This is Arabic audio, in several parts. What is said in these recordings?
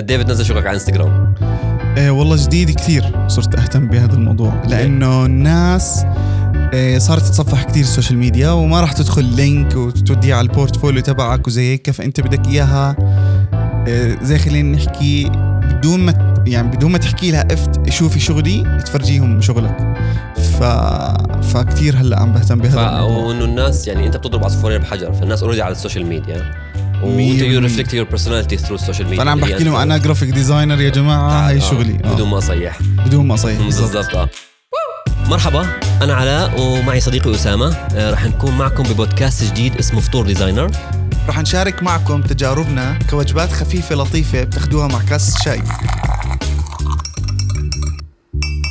قد إيه بتنزل شغلك على إنستغرام؟ إيه والله جديد كثير صرت أهتم بهذا الموضوع لأنه الناس إيه صارت تتصفح كثير السوشيال ميديا وما راح تدخل لينك وتوديه على البورتفوليو تبعك وزي هيك فانت بدك إياها؟ إيه زي خلينا نحكي بدون ما يعني بدون ما تحكي لها إنت شوفي شغلي تفرجيهم شغلك. ف فكتير هلأ عم بهتم بهذا ف... الموضوع. وإنه الناس يعني أنت بتضرب عصفورين بحجر فالناس already على السوشيال ميديا وانت مية بالمية you reflect your personality through السوشيال ميديا فأنا عم هي بحكي لهم. أنا graphic designer يا جماعة هاي آه، شغلي. آه. بدون ما اصيح بدون ما صيح بالضبط. بالضبط. آه مرحبا أنا علاء ومعي صديقي أسامة. آه، رح نكون معكم ببودكاست جديد اسمه فطور designer. رح نشارك معكم تجاربنا كوجبات خفيفة لطيفة بتاخدوها مع كاس شاي.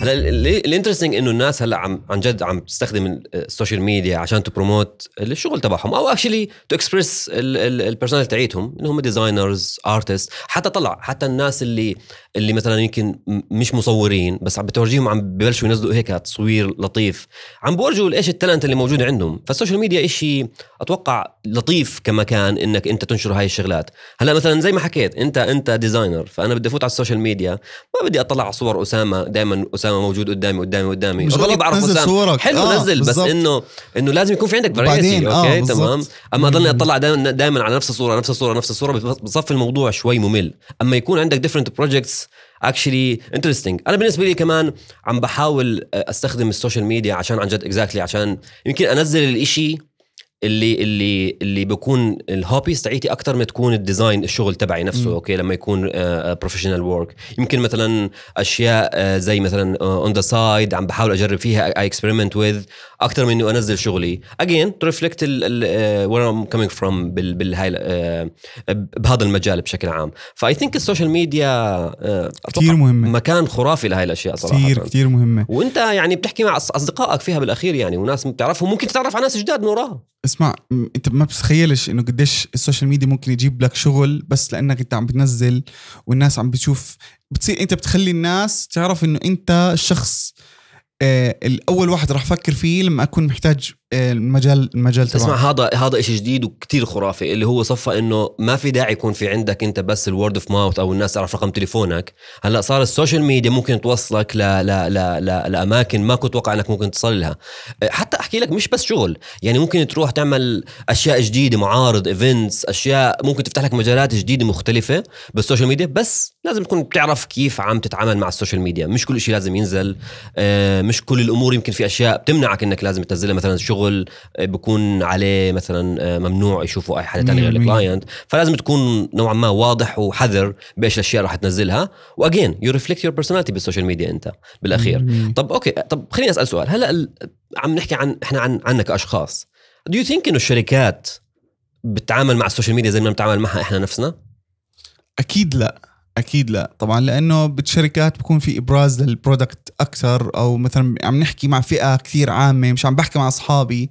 هلا ال interesting إنه الناس هلا عم عن جد عم تستخدم ال- السوشيال ميديا عشان ت promote الشغل تبعهم أو actually to express ال personal تاعيتهم اللي هم designers artist حتى طلع حتى الناس اللي اللي مثلا يمكن مش مصورين بس عم بتورجيهم عم ببلشوا ينزلوا هيك تصوير لطيف عم بورجوا إيش ال talent اللي موجود عندهم. فالسوشيال ميديا إشي أتوقع لطيف كمكان إنك أنت تنشر هاي الشغلات. هلا مثلا زي ما حكيت أنت أنت designer فأنا بدي أفوت على السوشيال ميديا ما بدي أطلع على صور أسامة دائما أسامة موجود قدامي قدامي قدامي مش غلط بعرف تنزل أسامة. صورك. حلو آه، نزل بس. إنه إنه لازم يكون في عندك variety آه، okay بالضبط. تمام أما أضلني أطلع دائما دائما على نفس الصورة نفس الصورة نفس الصورة بصفي الموضوع شوي ممل أما يكون عندك different projects actually interesting أنا بالنسبة لي كمان عم بحاول أستخدم السوشيال ميديا عشان عن جد exactly عشان يمكن أنزل الإشي اللي اللي اللي بكون ال hobbies تاعيتي أكثر ما تكون ال design الشغل تبعي نفسه مم. okay لما يكون professional work يمكن مثلا أشياء آه، زي مثلا on the side عم بحاول أجرب فيها I experiment with أكثر من انه أنزل شغلي. again to reflect where I'm coming from بالهاي آه، بهذا المجال بشكل عام. ف I think السوشيال ميديا كثير مهمة. مكان خرافي لهي الأشياء صراحة. كثير كثير مهمة. وإنت يعني بتحكي مع أصدقائك فيها بالأخير يعني وناس بتعرفهم. ممكن تتعرف على ناس جداد من وراها. اسمع أنت ما بتتخيلش إنه قديش السوشيال ميديا ممكن يجيب لك شغل بس لأنك أنت عم بتنزل والناس عم بتشوف. بتصير أنت بتخلي الناس تعرف إنه أنت الشخص آه الأول واحد راح أفكر فيه لما أكون محتاج آه المجال المجال اسمع تبعه. هذا هذا شيء جديد وكتير خرافي اللي هو صفى إنه ما في داعي يكون في عندك أنت بس ال word of mouth أو الناس تعرف رقم تليفونك. هلأ صار السوشيال ميديا ممكن توصلك ل ل ل ل لأماكن ما كنت أتوقع إنك ممكن تصل لها. حتى أحكي لك مش بس شغل يعني ممكن تروح تعمل أشياء جديدة معارض events أشياء ممكن تفتح لك مجالات جديدة مختلفة بالسوشيال ميديا بس لازم تكون بتعرف كيف عم تتعامل مع السوشيال ميديا مش كل شيء لازم ينزل. آه، مش كل الأمور يمكن في أشياء بتمنعك إنك لازم تنزلها مثلا شغل آه، بكون عليه مثلا آه، ممنوع يشوفوا أي حدا تاني غير. ال client فلازم تكون نوعا ما واضح وحذر بإيش الأشياء راح تنزلها. و again you reflect your personality بالسوشيال ميديا أنت بالأخير. مم. طب okay. طب خليني أسأل سؤال. هلأ عم نحكي عن إحنا عن عنك كاشخاص do you think إنه الشركات بتتعامل مع السوشيال ميديا زي ما بنتعامل معها إحنا نفسنا؟ أكيد لأ. أكيد لا. طبعا لأنه بالشركات بكون في إبراز لل product أكثر أو مثلا عم نحكي مع فئة كثير عامة مش عم بحكي مع أصحابي.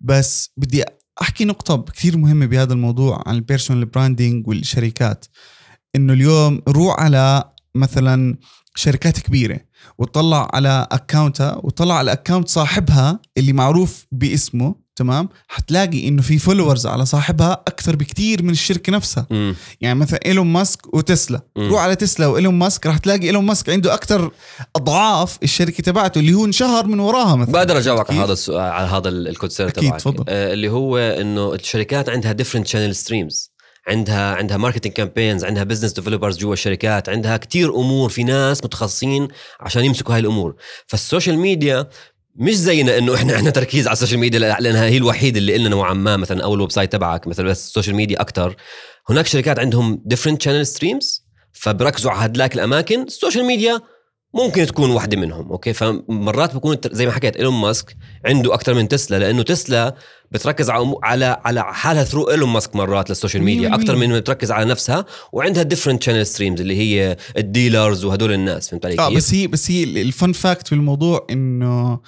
بس بدي أحكي نقطة كثير مهمة بهذا الموضوع عن ال personal branding والشركات. إنه اليوم روح على مثلا شركات كبيرة وطلع على account ها وطلع على account صاحبها اللي معروف باسمه. تمام؟ حتلاقي إنه في followers على صاحبها أكثر بكتير من الشركة نفسها امم يعني مثلا إيلون ماسك وتسلا. مم. روح على تسلا وإيلون ماسك راح تلاقي إيلون ماسك عنده أكثر أضعاف الشركة تبعته اللي هو انشهر من وراها مثلا. بقدر أجاوبك على كيف؟ هذا السؤال على هذا ال concern أكيد، تبعك تفضل. آه اللي هو إنه الشركات عندها different channel streams عندها عندها marketing campaigns عندها business developers جوا الشركات عندها كتير أمور في ناس متخصصين عشان يمسكوا هاي الأمور. فالسوشيال ميديا مش زينا إنه إحنا إحنا تركيز على السوشيال ميديا لأنها هي الوحيدة اللي لنا نوعا ما مثلا أو ال website تبعك مثلا بس السوشيال ميديا أكثر هناك شركات عندهم different channel streams فبركزوا على هدلاك الأماكن. السوشيال ميديا ممكن تكون واحدة منهم okay فمرات بكون زي ما حكيت إيلون ماسك عنده أكثر من تسلا لأنه تسلا بتركز على على على حالها through إيلون ماسك مرات للسوشيال ميديا. أكثر من ما بتركز على نفسها وعندها different channel streams اللي هي ال dealers وهدول الناس فهمت علي آه؟ بس هي بس هي ال fun fact في الموضوع إنه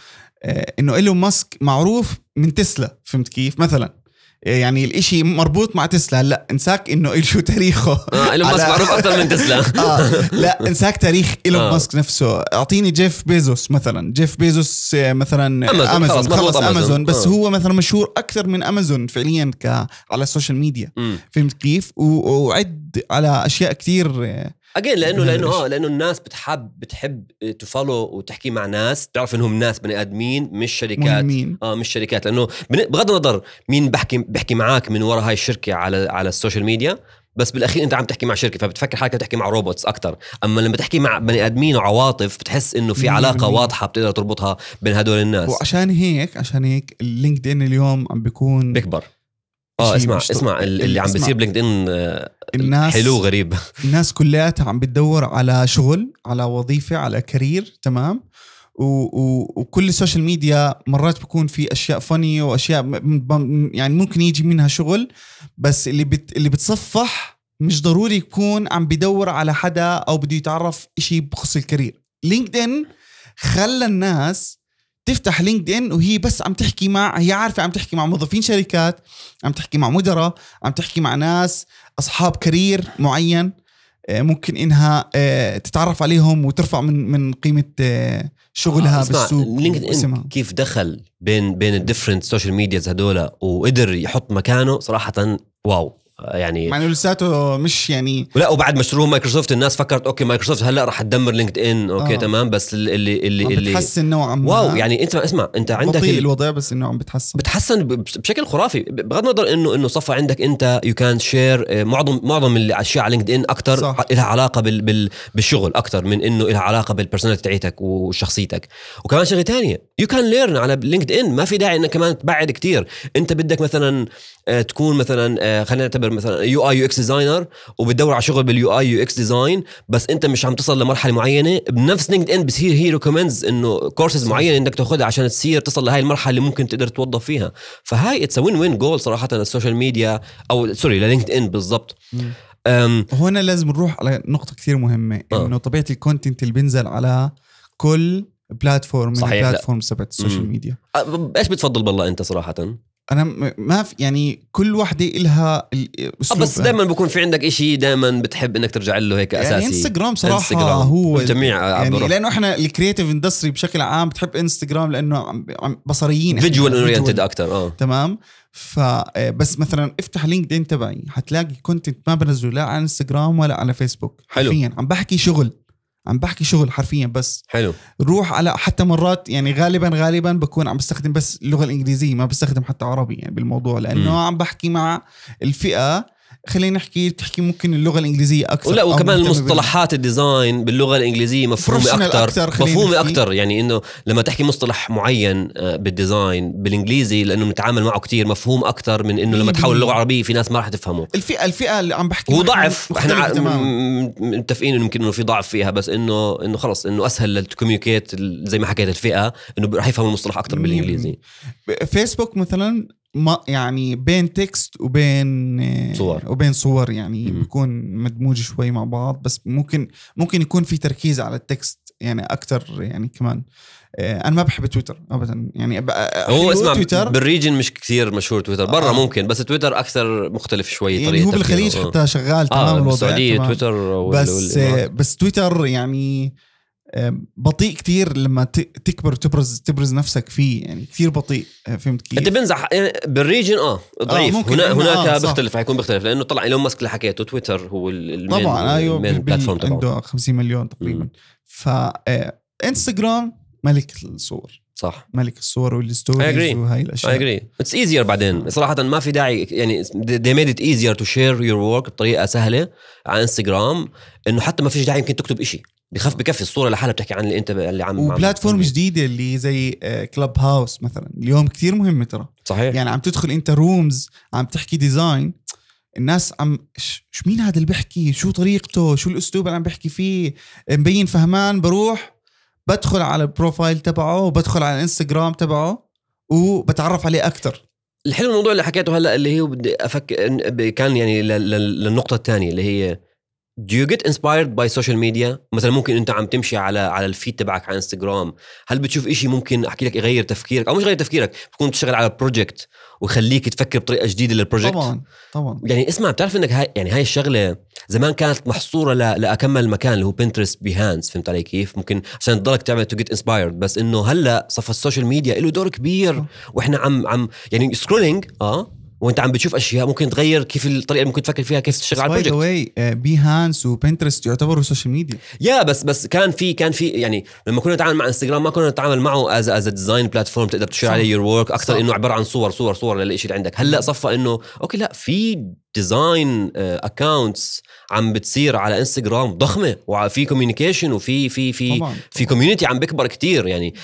آه، إنه إيلون ماسك معروف من تسلا فهمت كيف مثلا يعني الإشي مربوط مع تسلا. لا إنساك إنه شو تاريخه. آه ايلون ماسك معروف أكثر من تسلا. آه لا إنساك تاريخ إيلون آه. ماسك نفسه. أعطيني جيف بيزوس مثلا. جيف بيزوس آه، مثلا أمازون، امازون خلص، خلص, مربوط امازون, أمازون. بس آه. هو مثلا مشهور أكثر من امازون فعليا ك على ال social media. فهمت كيف؟ وعد على أشياء كتير آه، اجين لأنه لأنه آه. لأنه الناس بتحب بتحب ت follow وتحكي مع ناس تعرف إنهم ناس بني آدمين مش شركات. مهمين. آه مش شركات. لأنه بغض النظر مين بحكي بحكي معك من ورا هاي الشركة على على ال social media بس بالأخير أنت عم تحكي مع شركة فبتفكر حالك تحكي مع robots أكثر أما لما تحكي مع بني آدمين وعواطف بتحس إنه في علاقة. واضحة بتقدر تربطها بين هدول الناس. وعشان هيك عشان هيك ال LinkedIn اليوم عم بيكون بيكبر. آه شيء اسمع مش اسمع ال- اللي عم. بيصير ب LinkedIn آه، الناس حلو غريب الناس كلياتها عم بتدور على شغل على وظيفة على career تمام؟ و و وكل ال social media مرات بيكون في أشياء فني وأشياء م- يعني ممكن يجي منها شغل بس اللي بت اللي بتصفح مش ضروري يكون عم بدور على حدا أو بده يتعرف إشي بخص ال career. LinkedIn خلى الناس تفتح LinkedIn وهي بس عم تحكي مع هي عارفة عم تحكي مع موظفين شركات عم تحكي مع مدراء عم تحكي مع ناس أصحاب career معين آه، ممكن إنها آه، تتعرف عليهم وترفع من من قيمة آه، شغلها اسمع، بالسوق LinkedIn. كيف دخل بين بين ال different social medias هدول وقدر يحط مكانه صراحة wow يعني مع إنه لساته مش يعني لا وبعد مشروع مايكروسوفت الناس فكرت okay Microsoft هلأ رح تدمر LinkedIn okay آه. تمام بس اللي اللي اللي بتحسن نوعا ما wow يعني انت اسمع انت عندك بطيء ال- الوضع بس انه عم بتحسن بتحسن بشكل خرافي بغض النظر إنه إنه صفى عندك أنت you can share معظم معظم الاشياء على LinkedIn أكثر. لها علاقة بال بال بالشغل أكثر من إنه لها علاقة بال personality تاعتك وشخصيتك وكمان شغلة تانية you can learn على LinkedIn ما في داعي إنك كمان تبعد كتير. أنت بدك مثلا آه، تكون مثلا آه، خلينا نعتبر مثلا UI UX designer وبتدور على شغل بال UI UX design بس أنت مش عم تصل لمرحلة معينة. بنفس LinkedIn بصير هي recommends إنه كورسز. معينة إنك تاخذها عشان تصير تصل لهي المرحلة اللي ممكن تقدر توظف فيها. فهاي it's win win goal صراحة لل social media أو sorry لل LinkedIn بالضبط. هنا لازم نروح على نقطة كثير مهمة آه. إنه طبيعة ال content اللي بينزل على كل platform من صحيح، لا. ال platforms تبعت ال social. media أه، إيش بتفضل بالله أنت صراحة أنا ما في يعني كل وحدة إلها ال- آه، أسلوبها بس دائما بكون في عندك إشي دائما بتحب إنك ترجع له هيك أساسي يعني انستغرام صراحة انستغرام. هو الجميع يعني لأنه إحنا ال creative industry بشكل عام بتحب انستغرام لأنه بصريين. visual oriented. أكثر آه تمام ف آه، بس مثلا افتح LinkedIn تبعي حتلاقي content ما بنزله لا على انستغرام ولا على فيسبوك حلو. حرفيا عم بحكي شغل عم بحكي شغل حرفيا بس حلو روح على حتى مرات يعني غالبا غالبا بكون عم بستخدم بس اللغة الإنجليزية ما بستخدم حتى عربي يعني بالموضوع لأنه مم. عم بحكي مع الفئة خلينا نحكي تحكي ممكن اللغة الإنجليزية أكثر ولا وكمان المصطلحات ال design باللغة الإنجليزية مفهومة أكثر. مفهومة. أكثر. يعني إنه لما تحكي مصطلح معين آه، بال design بالإنجليزي لأنه بنتعامل معه كتير مفهوم أكثر من إنه لما تحول. اللغة العربيه في ناس ما راح تفهمه. الفئة الفئة اللي عم بحكي هو ضعف. إحنا متفقين إنه يمكن إنه في ضعف فيها بس إنه إنه خلص إنه أسهل لل communicate زي ما حكيت الفئة إنه راح يفهموا المصطلح أكثر بالإنجليزي. فيسبوك مثلا ما يعني بين text وبين آه، صور. وبين صور يعني مم. بيكون مدموج شوي مع بعض بس ممكن ممكن يكون في تركيز على ال text يعني أكثر يعني كمان آه، أنا ما بحب تويتر ابدا يعني أب- هو اسمع Twitter بال region مش كثير مشهور تويتر برا آه. ممكن بس تويتر أكثر مختلف شوي يعني طريقة هو بالخليج. حتى شغال تمام آه الوضع بالسعودية تمام. تويتر بس. آه، بس تويتر يعني آه، بطيء كتير لما تكبر تبرز تبرز نفسك فيه. يعني كثير بطيء آه، فهمت كيف؟ انت بنزح يعني بال region آه ضعيف. ممكن هنا هناك آه،. بيختلف حيكون بيختلف لأنه طلع إيلون ماسك اللي حكيته تويتر هو ال- main طبعا أيوه platform تبعه. عنده 50 مليون تقريبا. ف آه، إنستغرام ملك الصور. صح. ملك الصور وال stories. وهي اي الأشياء. اجري it's easier بعدين. صراحة ما في داعي يعني they made it easier to share your work بطريقة سهلة على إنستغرام إنه حتى ما فيش داعي يمكن تكتب إشي. بخف بكفي الصورة لحالها بتحكي عن اللي أنت اللي عم و platform جديدة اللي زي Clubhouse مثلا. اليوم كثير مهمة ترى. صحيح. يعني عم تدخل أنت rooms عم تحكي design الناس عم ش ش- مين هذا اللي بيحكي شو طريقته؟ شو الأسلوب اللي عم بيحكي فيه؟ مبين فهمان بروح بدخل على ال profile تبعه وبدخل على الانستغرام تبعه وبتعرف عليه أكثر الحلو الموضوع اللي حكيته هلأ اللي هو بدي أفكر كان يعني للنقطة الثانية اللي هي Do you get inspired by social media؟ مثلا ممكن أنت عم تمشي على على ال feed تبعك على انستغرام، هل بتشوف إشي ممكن أحكي لك يغير تفكيرك أو مش يغير تفكيرك، بتكون بتشتغل على project ويخليك تفكر بطريقة جديدة لل project؟ طبعا طبعا يعني اسمع بتعرف إنك هاي يعني هاي الشغلة زمان كانت محصورة ل... لأكمل مكان اللي هو Pinterest Behance فهمت علي كيف؟ ممكن عشان تضلك تعمل to get inspired بس إنه هلأ صف ال social media له دور كبير. وإحنا عم عم يعني scrolling آه وانت عم بتشوف أشياء ممكن تغير كيف الطريقة اللي ممكن تفكر فيها كيف تشتغل على by the ال project way Behance و Pinterest يعتبروا سوشيال ميديا يا بس بس كان في كان في يعني لما كنا نتعامل مع انستغرام ما كنا نتعامل معه as as design platform تقدر ت share. عليه your work. أكثر إنه عبارة عن صور صور صور للشيء اللي عندك هلأ صفى إنه okay لأ في design accounts عم بتصير على انستغرام ضخمة وفي communication وفي في في طبعا. في community عم بيكبر كتير يعني.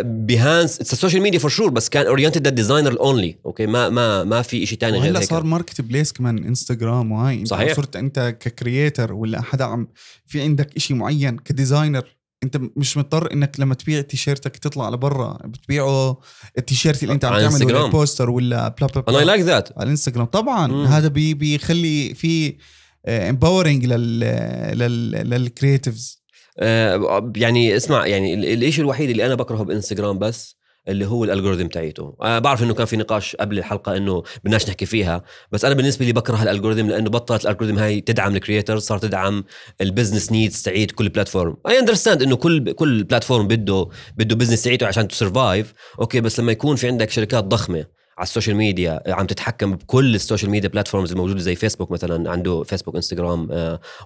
Behance it's social media for sure بس كان oriented لل designer only okay ما ما ما في شيء ثاني غير هيك. صار marketplace كمان انستغرام وهاي. انت صحيح. صرت أنت ك creator ولا حدا عم في عندك إشي معين ك designer انت مش مضطر انك لما تبيع تيشيرتك تطلع لبرا بتبيعه التيشيرت اللي انت عم تعمله ولا انستغرام. poster ولا blah blah blah like that على الإنستغرام طبعا مم. هذا بي بيخلي في empowering لل لل لل creatives آه، يعني اسمع يعني ال- الشيء الوحيد اللي أنا بكرهه بإنستغرام بس اللي هو ال algorithm تاعيته. أنا بعرف إنه كان في نقاش قبل الحلقة إنه بدناش نحكي فيها بس أنا بالنسبة لي بكره ال algorithm لأنه بطلت ال algorithm هاي تدعم ال creators صار تدعم ال business needs تاعيت كل platform I understand إنه كل كل platform بده بده business تاعيته عشان ت survive okay بس لما يكون في عندك شركات ضخمة على ال social media عم تتحكم بكل ال social media platforms الموجودة زي فيسبوك مثلا عنده فيسبوك انستغرام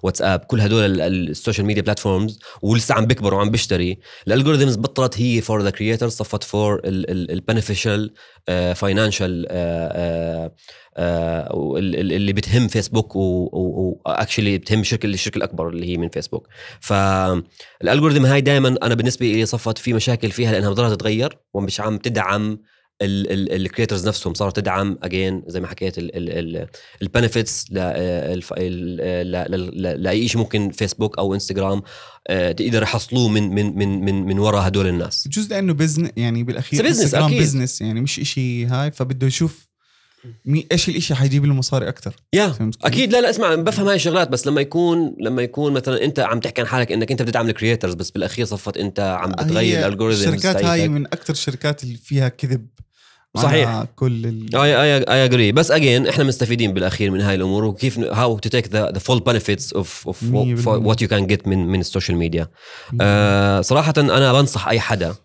واتساب كل هدول ال- ال- ال social media platforms ولسه عم بيكبر وعم بيشتري. ال algorithms بطلت هي for the creators صفت for ال beneficial financial اللي بتهم فيسبوك و actually بتهم الشركة الشركة الأكبر اللي هي من فيسبوك فال algorithm هاي دائما أنا بالنسبة لي صفت في مشاكل فيها لأنها بضلها تتغير ومش عم تدعم ال creators نفسهم صارت تدعم again زي ما حكيت ال benefits لأي شيء ممكن فيسبوك أو انستغرام آه، يقدر يحصلوه من من من من من وراء هدول الناس. بجوز لأنه business يعني بالأخير انستغرام أكيد. business يعني مش إشي هاي فبده يشوف إيش الإشي حيجيب له مصاري أكثر Yeah؟ أكيد. لا لا اسمع بفهم هاي الشغلات بس لما يكون لما يكون مثلا أنت عم تحكي عن حالك إنك أنت بتدعم ال creators بس بالأخير صفت أنت عم بتغير ال algorithm الشركات هاي من أكثر الشركات اللي فيها كذب. صحيح. كل ال... I I I agree بس again إحنا مستفيدين بالأخير من هاي الأمور وكيف how to take the full benefits of of. What you can get من من ال social media آه صراحة أنا بنصح أي حدا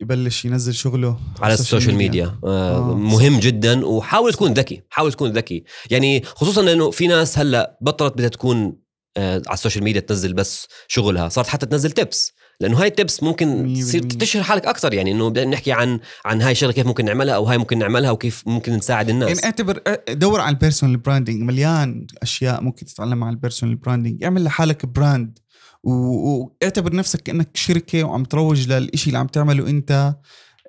يبلش ينزل شغله على ال social media آه آه، مهم جدا وحاول تكون ذكي حاول تكون ذكي. يعني خصوصا لأنه في ناس هلأ بطلت بدها تكون آه على ال social media تنزل بس شغلها صارت حتى تنزل tips لأنه هاي ال tips ممكن تصير. تشهر حالك أكثر. يعني إنه بدنا نحكي عن عن هاي الشغلة كيف ممكن نعملها أو هاي ممكن نعملها وكيف ممكن نساعد الناس. يعني أعتبر دور على ال personal branding مليان أشياء ممكن تتعلم على ال personal branding اعمل لحالك brand واعتبر نفسك كانك شركة وعم تروج للإشي اللي عم تعمله أنت.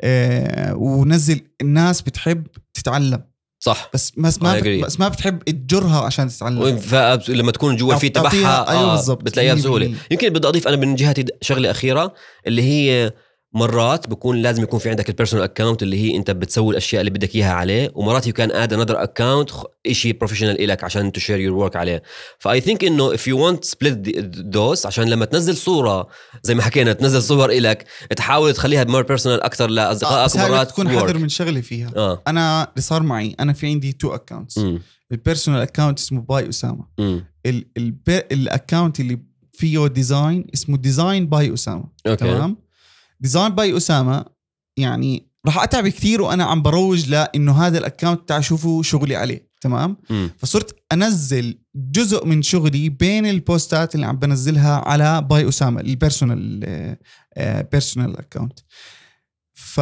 آه، ونزل الناس بتحب تتعلم. صح بس بس ما. بس ما بتحب تجرها عشان تتعلم فلما تكون جوا في تبعها أيوة آه بالضبط. بتلاقيها بسهولة. يمكن بدي اضيف أنا من جهتي شغلة أخيرة اللي هي مرات بكون لازم يكون في عندك ال personal account اللي هي أنت بتسوي الأشياء اللي بدك إياها عليه ومرات you can add another account شيء professional إلك عشان to share your work عليه. ف I think إنه if you want split those عشان لما تنزل صورة زي ما حكينا تنزل صور إلك تحاول تخليها more personal أكثر آه، لأصدقائك هاي مرات تكون. حذر من شغله فيها. آه. أنا اللي صار معي أنا في عندي two accounts ال personal account اسمه by أسامة. ال account اللي فيه design اسمه design by أسامة. Okay. تمام؟ design by اسامه يعني راح أتعب كثير وأنا عم بروج لأنه هذا ال account تاع شوفوا شغلي عليه تمام؟ امم فصرت أنزل جزء من شغلي بين ال posts ات اللي عم بنزلها على by اسامه ال personal personal account ف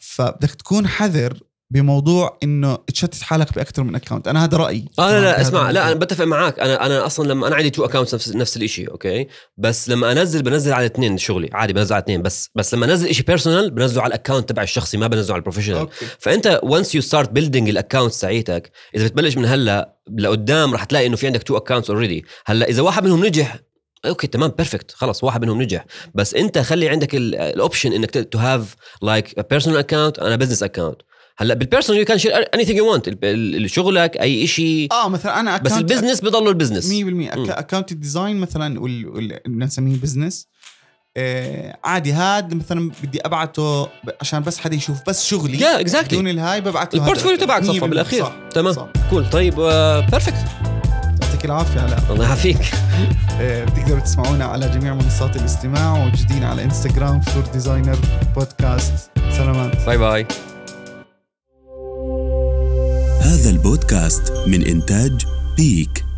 فبدك تكون حذر بموضوع إنه تشتت حالك باكثر من account أنا هذا رأيي. آه لا؟ لا اسمع لا. أنا بتفق معك أنا أنا أصلا لما أنا عندي two accounts نفس نفس الشيء okay؟ بس لما أنزل بنزل على اثنين شغلي. عادي بنزل على اثنين بس بس لما أنزل شيء personal بنزله على ال account تبع الشخصي ما بنزله على ال professional فأنت once you start building ال accounts تاعيتك إذا بتبلش من هلا لقدام رح تلاقي إنه في عندك two accounts already هلا إذا واحد منهم نجح Okay تمام perfect خلص واحد منهم نجح. بس أنت خلي عندك ال option إنك to have like personal account and business account هلأ بال personal you can share anything you want شغلك أي شيء آه مثلا أنا بس ال business بضل ال business 100% مم. account ال design مثلا نسميه business آه عادي. هاد مثلا بدي أبعته عشان بس حدا يشوف بس شغلي. Yeah, exactly. بدون الهاي ببعت له ال portfolio. تبعك 100% صفى بالأخير. صح تمام. صح. cool طيب Perfect يعطيك العافية علاء الله يعافيك. آه، بتقدروا تسمعونا على جميع منصات الاستماع وموجودين على انستغرام فلور ديزاينر بودكاست سلامات. bye bye هذا البودكاست من إنتاج بيك.